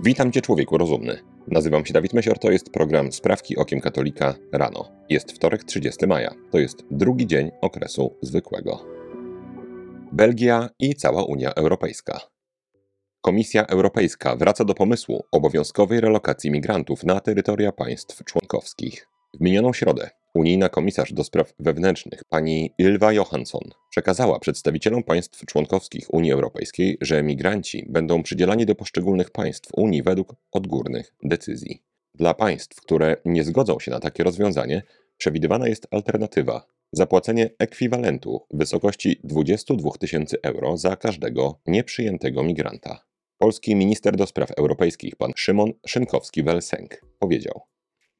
Witam Cię, człowieku rozumny. Nazywam się Dawid Mesior, to jest program Sprawki Okiem Katolika rano. Jest wtorek, 30 maja. To jest drugi dzień okresu zwykłego. Belgia i cała Unia Europejska. Komisja Europejska wraca do pomysłu obowiązkowej relokacji migrantów na terytoria państw członkowskich. W minioną środę unijna komisarz do spraw wewnętrznych pani Ylva Johansson przekazała przedstawicielom państw członkowskich Unii Europejskiej, że migranci będą przydzielani do poszczególnych państw Unii według odgórnych decyzji. Dla państw, które nie zgodzą się na takie rozwiązanie, przewidywana jest alternatywa zapłacenie ekwiwalentu w wysokości 22 tysięcy euro za każdego nieprzyjętego migranta. Polski minister do spraw europejskich pan Szymon Szynkowski-Welsenk powiedział: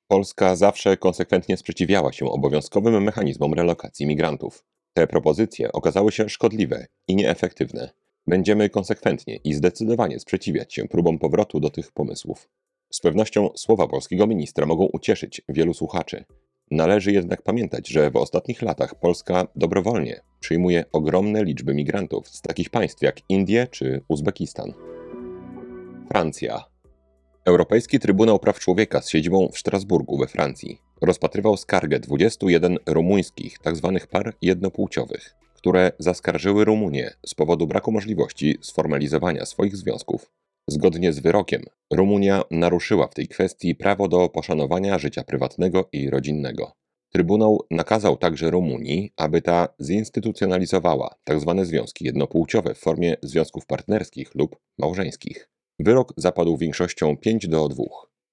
Polska zawsze konsekwentnie sprzeciwiała się obowiązkowym mechanizmom relokacji migrantów. Te propozycje okazały się szkodliwe i nieefektywne. Będziemy konsekwentnie i zdecydowanie sprzeciwiać się próbom powrotu do tych pomysłów. Z pewnością słowa polskiego ministra mogą ucieszyć wielu słuchaczy. Należy jednak pamiętać, że w ostatnich latach Polska dobrowolnie przyjmuje ogromne liczby migrantów z takich państw jak Indie czy Uzbekistan. Francja. Europejski Trybunał Praw Człowieka z siedzibą w Strasburgu we Francji rozpatrywał skargę 21 rumuńskich tzw. par jednopłciowych, które zaskarżyły Rumunię z powodu braku możliwości sformalizowania swoich związków. Zgodnie z wyrokiem, Rumunia naruszyła w tej kwestii prawo do poszanowania życia prywatnego i rodzinnego. Trybunał nakazał także Rumunii, aby ta zinstytucjonalizowała tzw. związki jednopłciowe w formie związków partnerskich lub małżeńskich. Wyrok zapadł większością 5 do 2.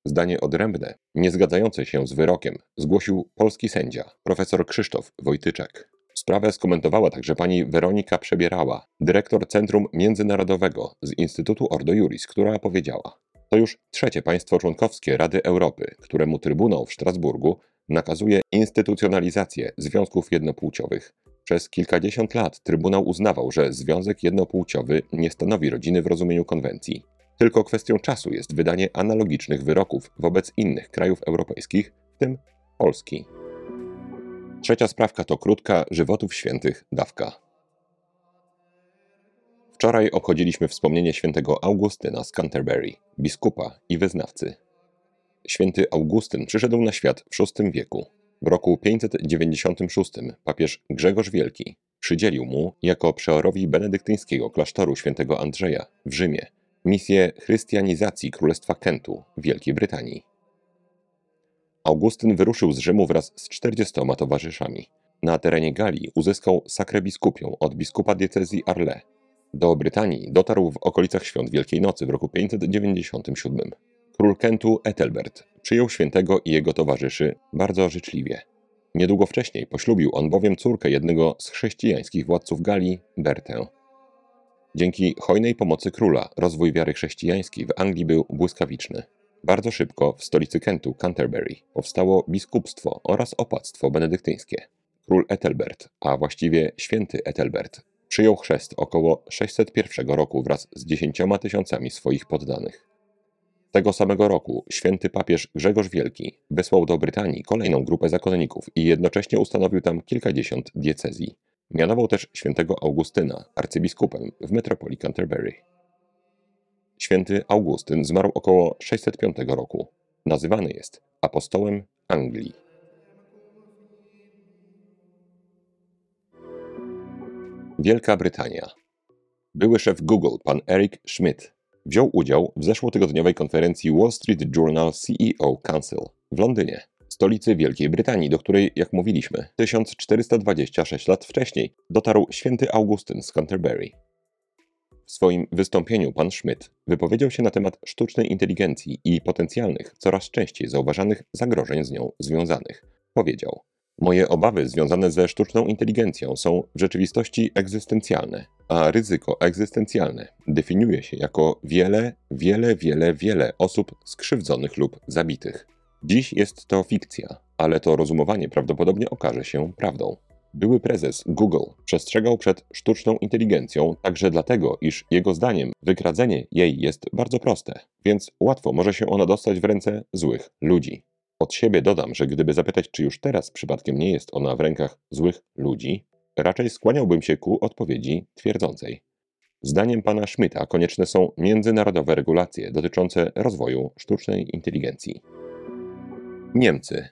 Zdanie odrębne, niezgadzające się z wyrokiem, zgłosił polski sędzia, profesor Krzysztof Wojtyczek. Sprawę skomentowała także pani Weronika Przebierała, dyrektor Centrum Międzynarodowego z Instytutu Ordo Juris, która powiedziała: To już trzecie państwo członkowskie Rady Europy, któremu Trybunał w Strasburgu nakazuje instytucjonalizację związków jednopłciowych. Przez kilkadziesiąt lat Trybunał uznawał, że związek jednopłciowy nie stanowi rodziny w rozumieniu konwencji. Tylko kwestią czasu jest wydanie analogicznych wyroków wobec innych krajów europejskich, w tym Polski. Trzecia sprawka to krótka żywotów świętych dawka. Wczoraj obchodziliśmy wspomnienie świętego Augustyna z Canterbury, biskupa i wyznawcy. Święty Augustyn przyszedł na świat w VI wieku. W roku 596 papież Grzegorz Wielki przydzielił mu, jako przeorowi benedyktyńskiego klasztoru świętego Andrzeja w Rzymie, misję chrystianizacji Królestwa Kentu w Wielkiej Brytanii. Augustyn wyruszył z Rzymu wraz z czterdziestoma towarzyszami. Na terenie Galii uzyskał sakrę biskupią od biskupa diecezji Arles. Do Brytanii dotarł w okolicach świąt Wielkiej Nocy w roku 597. Król Kentu Ethelbert przyjął świętego i jego towarzyszy bardzo życzliwie. Niedługo wcześniej poślubił on bowiem córkę jednego z chrześcijańskich władców Galii, Bertę. Dzięki hojnej pomocy króla rozwój wiary chrześcijańskiej w Anglii był błyskawiczny. Bardzo szybko w stolicy Kentu, Canterbury, powstało biskupstwo oraz opactwo benedyktyńskie. Król Ethelbert, a właściwie święty Ethelbert, przyjął chrzest około 601 roku wraz z dziesięcioma tysiącami swoich poddanych. Tego samego roku święty papież Grzegorz Wielki wysłał do Brytanii kolejną grupę zakonników i jednocześnie ustanowił tam kilkadziesiąt diecezji. Mianował też świętego Augustyna arcybiskupem w metropolii Canterbury. Święty Augustyn zmarł około 605 roku. Nazywany jest apostołem Anglii. Wielka Brytania. Były szef Google, pan Eric Schmidt, wziął udział w zeszłotygodniowej konferencji Wall Street Journal CEO Council w Londynie, stolicy Wielkiej Brytanii, do której, jak mówiliśmy, 1426 lat wcześniej dotarł święty Augustyn z Canterbury. W swoim wystąpieniu pan Schmidt wypowiedział się na temat sztucznej inteligencji i potencjalnych, coraz częściej zauważanych zagrożeń z nią związanych. Powiedział: Moje obawy związane ze sztuczną inteligencją są w rzeczywistości egzystencjalne, a ryzyko egzystencjalne definiuje się jako wiele, wiele, wiele, wiele osób skrzywdzonych lub zabitych. Dziś jest to fikcja, ale to rozumowanie prawdopodobnie okaże się prawdą. Były prezes Google przestrzegał przed sztuczną inteligencją także dlatego, iż jego zdaniem wykradzenie jej jest bardzo proste, więc łatwo może się ona dostać w ręce złych ludzi. Od siebie dodam, że gdyby zapytać, czy już teraz przypadkiem nie jest ona w rękach złych ludzi, raczej skłaniałbym się ku odpowiedzi twierdzącej. Zdaniem pana Schmidta konieczne są międzynarodowe regulacje dotyczące rozwoju sztucznej inteligencji. Niemcy.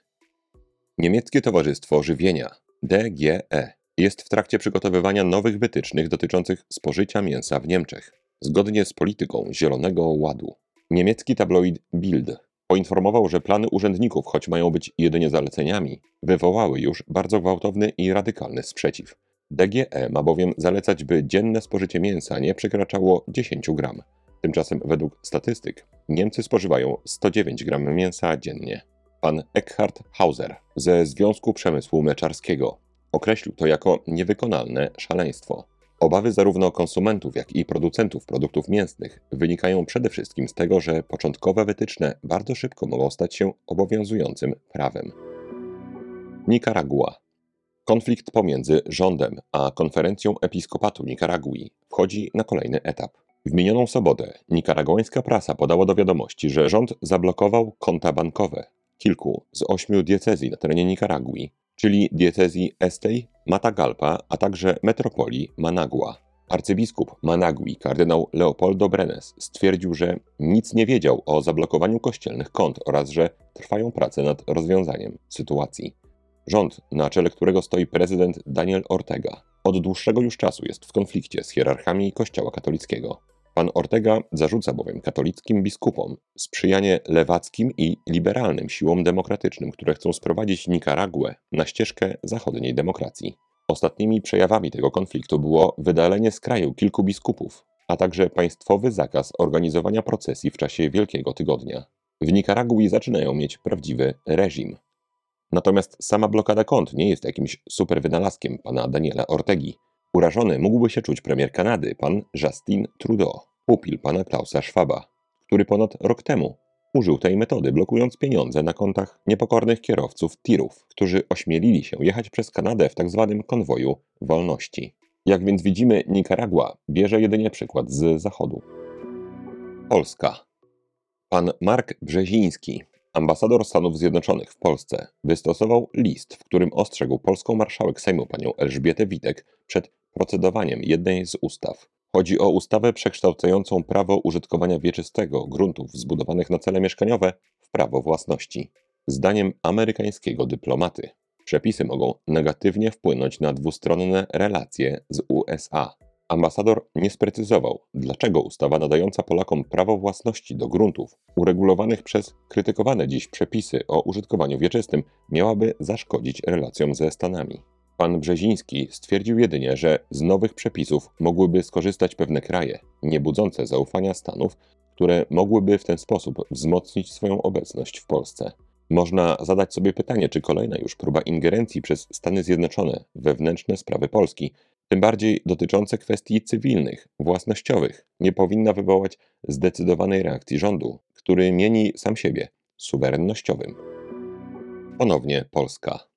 Niemieckie Towarzystwo Żywienia DGE jest w trakcie przygotowywania nowych wytycznych dotyczących spożycia mięsa w Niemczech, zgodnie z polityką Zielonego Ładu. Niemiecki tabloid Bild poinformował, że plany urzędników, choć mają być jedynie zaleceniami, wywołały już bardzo gwałtowny i radykalny sprzeciw. DGE ma bowiem zalecać, by dzienne spożycie mięsa nie przekraczało 10 gram. Tymczasem według statystyk Niemcy spożywają 109 gram mięsa dziennie. Pan Eckhard Hauser ze Związku Przemysłu Meczarskiego określił to jako niewykonalne szaleństwo. Obawy zarówno konsumentów, jak i producentów produktów mięsnych wynikają przede wszystkim z tego, że początkowe wytyczne bardzo szybko mogą stać się obowiązującym prawem. Nikaragua. Konflikt pomiędzy rządem a konferencją episkopatu Nikaragui wchodzi na kolejny etap. W minioną sobotę nikaraguańska prasa podała do wiadomości, że rząd zablokował konta bankowe kilku z ośmiu diecezji na terenie Nikaragui, czyli diecezji Estej, Matagalpa, a także metropolii Managua. Arcybiskup Managui, kardynał Leopoldo Brenes, stwierdził, że nic nie wiedział o zablokowaniu kościelnych kont oraz że trwają prace nad rozwiązaniem sytuacji. Rząd, na czele którego stoi prezydent Daniel Ortega, od dłuższego już czasu jest w konflikcie z hierarchami Kościoła katolickiego. Pan Ortega zarzuca bowiem katolickim biskupom sprzyjanie lewackim i liberalnym siłom demokratycznym, które chcą sprowadzić Nikaraguę na ścieżkę zachodniej demokracji. Ostatnimi przejawami tego konfliktu było wydalenie z kraju kilku biskupów, a także państwowy zakaz organizowania procesji w czasie Wielkiego Tygodnia. W Nikaragui zaczynają mieć prawdziwy reżim. Natomiast sama blokada kont nie jest jakimś super wynalazkiem pana Daniela Ortegi. Urażony mógłby się czuć premier Kanady, pan Justin Trudeau, pupil pana Klausa Schwaba, który ponad rok temu użył tej metody, blokując pieniądze na kontach niepokornych kierowców tirów, którzy ośmielili się jechać przez Kanadę w tzw. Tak konwoju wolności. Jak więc widzimy, Nikaragua bierze jedynie przykład z zachodu. Polska. Pan Mark Brzeziński, ambasador Stanów Zjednoczonych w Polsce, wystosował list, w którym ostrzegł polską marszałek Sejmu panią Elżbietę Witek przed procedowaniem jednej z ustaw. Chodzi o ustawę przekształcającą prawo użytkowania wieczystego gruntów zbudowanych na cele mieszkaniowe w prawo własności. Zdaniem amerykańskiego dyplomaty, przepisy mogą negatywnie wpłynąć na dwustronne relacje z USA. Ambasador nie sprecyzował, dlaczego ustawa nadająca Polakom prawo własności do gruntów, uregulowanych przez krytykowane dziś przepisy o użytkowaniu wieczystym, miałaby zaszkodzić relacjom ze Stanami. Pan Brzeziński stwierdził jedynie, że z nowych przepisów mogłyby skorzystać pewne kraje, nie budzące zaufania Stanów, które mogłyby w ten sposób wzmocnić swoją obecność w Polsce. Można zadać sobie pytanie, czy kolejna już próba ingerencji przez Stany Zjednoczone wewnętrzne sprawy Polski, tym bardziej dotyczące kwestii cywilnych, własnościowych, nie powinna wywołać zdecydowanej reakcji rządu, który mieni sam siebie suwerennościowym. Ponownie Polska.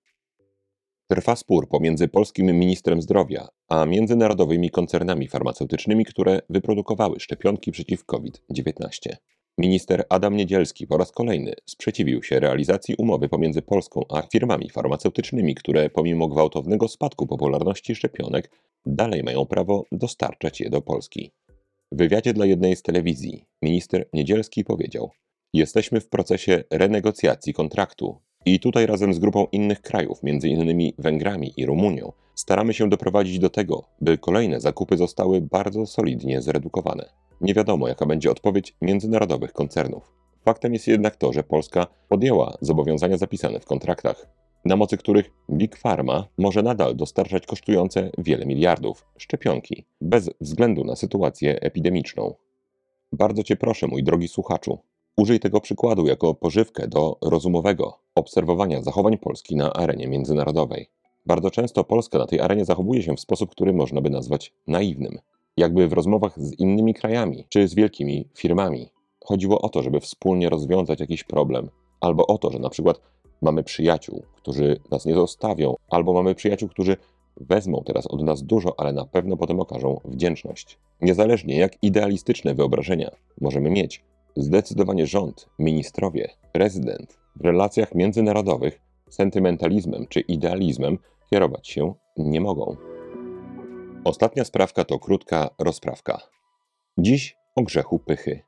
Trwa spór pomiędzy polskim ministrem zdrowia a międzynarodowymi koncernami farmaceutycznymi, które wyprodukowały szczepionki przeciw COVID-19. Minister Adam Niedzielski po raz kolejny sprzeciwił się realizacji umowy pomiędzy Polską a firmami farmaceutycznymi, które pomimo gwałtownego spadku popularności szczepionek dalej mają prawo dostarczać je do Polski. W wywiadzie dla jednej z telewizji minister Niedzielski powiedział: Jesteśmy w procesie renegocjacji kontraktu i tutaj razem z grupą innych krajów, m.in. Węgrami i Rumunią, staramy się doprowadzić do tego, by kolejne zakupy zostały bardzo solidnie zredukowane. Nie wiadomo, jaka będzie odpowiedź międzynarodowych koncernów. Faktem jest jednak to, że Polska podjęła zobowiązania zapisane w kontraktach, na mocy których Big Pharma może nadal dostarczać kosztujące wiele miliardów szczepionki, bez względu na sytuację epidemiczną. Bardzo Cię proszę, mój drogi słuchaczu, Użyj tego przykładu jako pożywkę do rozumowego obserwowania zachowań Polski na arenie międzynarodowej. Bardzo często Polska na tej arenie zachowuje się w sposób, który można by nazwać naiwnym. Jakby w rozmowach z innymi krajami czy z wielkimi firmami chodziło o to, żeby wspólnie rozwiązać jakiś problem, albo o to, że na przykład mamy przyjaciół, którzy nas nie zostawią, albo mamy przyjaciół, którzy wezmą teraz od nas dużo, ale na pewno potem okażą wdzięczność. Niezależnie jak idealistyczne wyobrażenia możemy mieć, Zdecydowanie rząd, ministrowie, prezydent w relacjach międzynarodowych sentymentalizmem czy idealizmem kierować się nie mogą. Ostatnia sprawka to krótka rozprawka. Dziś o grzechu pychy.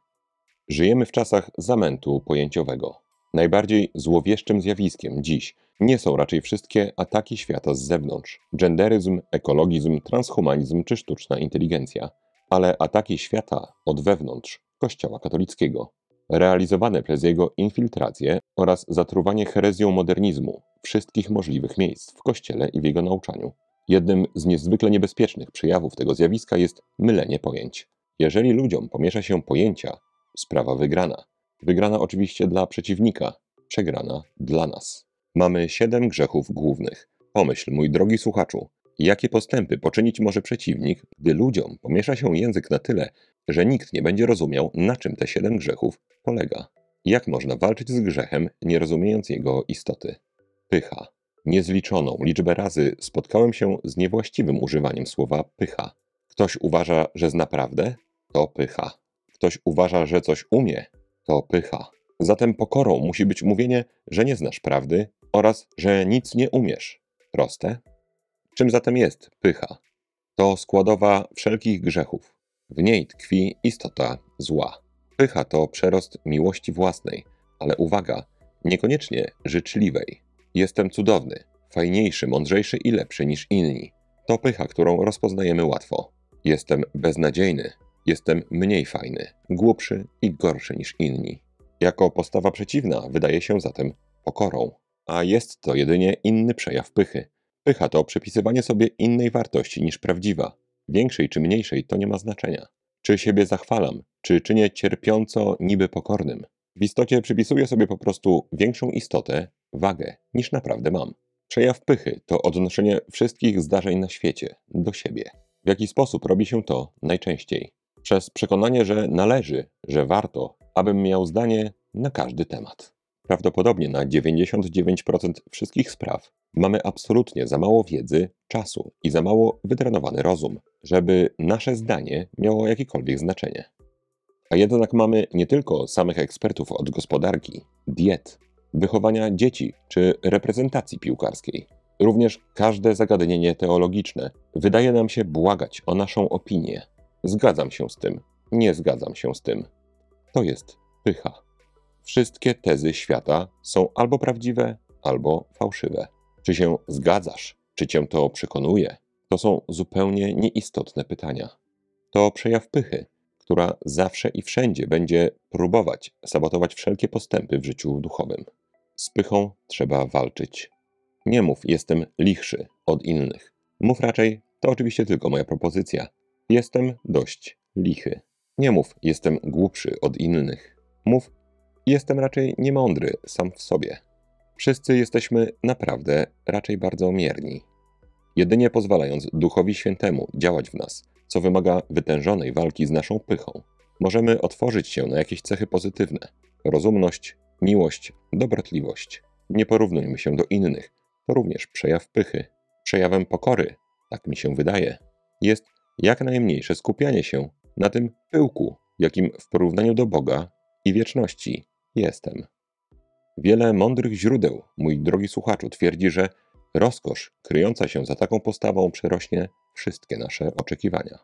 Żyjemy w czasach zamętu pojęciowego. Najbardziej złowieszczym zjawiskiem dziś nie są raczej wszystkie ataki świata z zewnątrz genderyzm, ekologizm, transhumanizm czy sztuczna inteligencja, ale ataki świata od wewnątrz Kościoła katolickiego, realizowane przez jego infiltrację oraz zatruwanie herezją modernizmu wszystkich możliwych miejsc w Kościele i w jego nauczaniu. Jednym z niezwykle niebezpiecznych przejawów tego zjawiska jest mylenie pojęć. Jeżeli ludziom pomiesza się pojęcia, sprawa wygrana. Wygrana oczywiście dla przeciwnika, przegrana dla nas. Mamy siedem grzechów głównych. Pomyśl, mój drogi słuchaczu, jakie postępy poczynić może przeciwnik, gdy ludziom pomiesza się język na tyle, że nikt nie będzie rozumiał, na czym te siedem grzechów polega. Jak można walczyć z grzechem, nie rozumiejąc jego istoty? Pycha. Niezliczoną liczbę razy spotkałem się z niewłaściwym używaniem słowa pycha. Ktoś uważa, że zna prawdę? To pycha. Ktoś uważa, że coś umie? To pycha. Zatem pokorą musi być mówienie, że nie znasz prawdy oraz że nic nie umiesz. Proste? Czym zatem jest pycha? To składowa wszelkich grzechów. W niej tkwi istota zła. Pycha to przerost miłości własnej, ale uwaga, niekoniecznie życzliwej. Jestem cudowny, fajniejszy, mądrzejszy i lepszy niż inni. To pycha, którą rozpoznajemy łatwo. Jestem beznadziejny, jestem mniej fajny, głupszy i gorszy niż inni. Jako postawa przeciwna wydaje się zatem pokorą, a jest to jedynie inny przejaw pychy. Pycha to przypisywanie sobie innej wartości niż prawdziwa. Większej czy mniejszej to nie ma znaczenia. Czy siebie zachwalam, czy czynię cierpiąco niby pokornym. W istocie przypisuję sobie po prostu większą istotę, wagę, niż naprawdę mam. Przejaw pychy to odnoszenie wszystkich zdarzeń na świecie do siebie. W jaki sposób robi się to najczęściej? Przez przekonanie, że należy, że warto, abym miał zdanie na każdy temat. Prawdopodobnie na 99% wszystkich spraw mamy absolutnie za mało wiedzy, czasu i za mało wytrenowany rozum, żeby nasze zdanie miało jakiekolwiek znaczenie. A jednak mamy nie tylko samych ekspertów od gospodarki, diet, wychowania dzieci czy reprezentacji piłkarskiej. Również każde zagadnienie teologiczne wydaje nam się błagać o naszą opinię. Zgadzam się z tym, nie zgadzam się z tym. To jest pycha. Wszystkie tezy świata są albo prawdziwe, albo fałszywe. Czy się zgadzasz? Czy cię to przekonuje? To są zupełnie nieistotne pytania. To przejaw pychy, która zawsze i wszędzie będzie próbować sabotować wszelkie postępy w życiu duchowym. Z pychą trzeba walczyć. Nie mów, jestem lichszy od innych. Mów raczej, to oczywiście tylko moja propozycja. Jestem dość lichy. Nie mów, jestem głupszy od innych. Mów, jestem raczej niemądry sam w sobie. Wszyscy jesteśmy naprawdę raczej bardzo mierni. Jedynie pozwalając Duchowi Świętemu działać w nas, co wymaga wytężonej walki z naszą pychą, możemy otworzyć się na jakieś cechy pozytywne rozumność, miłość, dobrotliwość. Nie porównujmy się do innych, to również przejaw pychy. Przejawem pokory, tak mi się wydaje, jest jak najmniejsze skupianie się na tym pyłku, jakim w porównaniu do Boga i wieczności jestem. Wiele mądrych źródeł, mój drogi słuchaczu, twierdzi, że rozkosz kryjąca się za taką postawą przerośnie wszystkie nasze oczekiwania.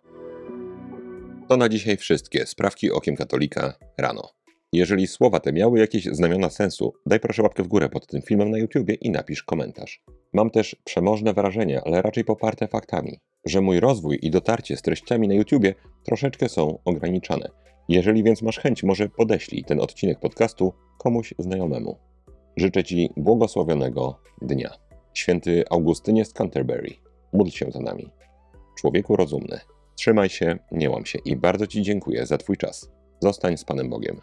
To na dzisiaj wszystkie sprawki okiem katolika rano. Jeżeli słowa te miały jakieś znamiona sensu, daj proszę łapkę w górę pod tym filmem na YouTubie i napisz komentarz. Mam też przemożne wrażenie, ale raczej poparte faktami, że mój rozwój i dotarcie z treściami na YouTubie troszeczkę są ograniczane. Jeżeli więc masz chęć, może podeślij ten odcinek podcastu komuś znajomemu. Życzę Ci błogosławionego dnia. Święty Augustynie z Canterbury, módl się za nami. Człowieku rozumny, trzymaj się, nie łam się i bardzo Ci dziękuję za Twój czas. Zostań z Panem Bogiem.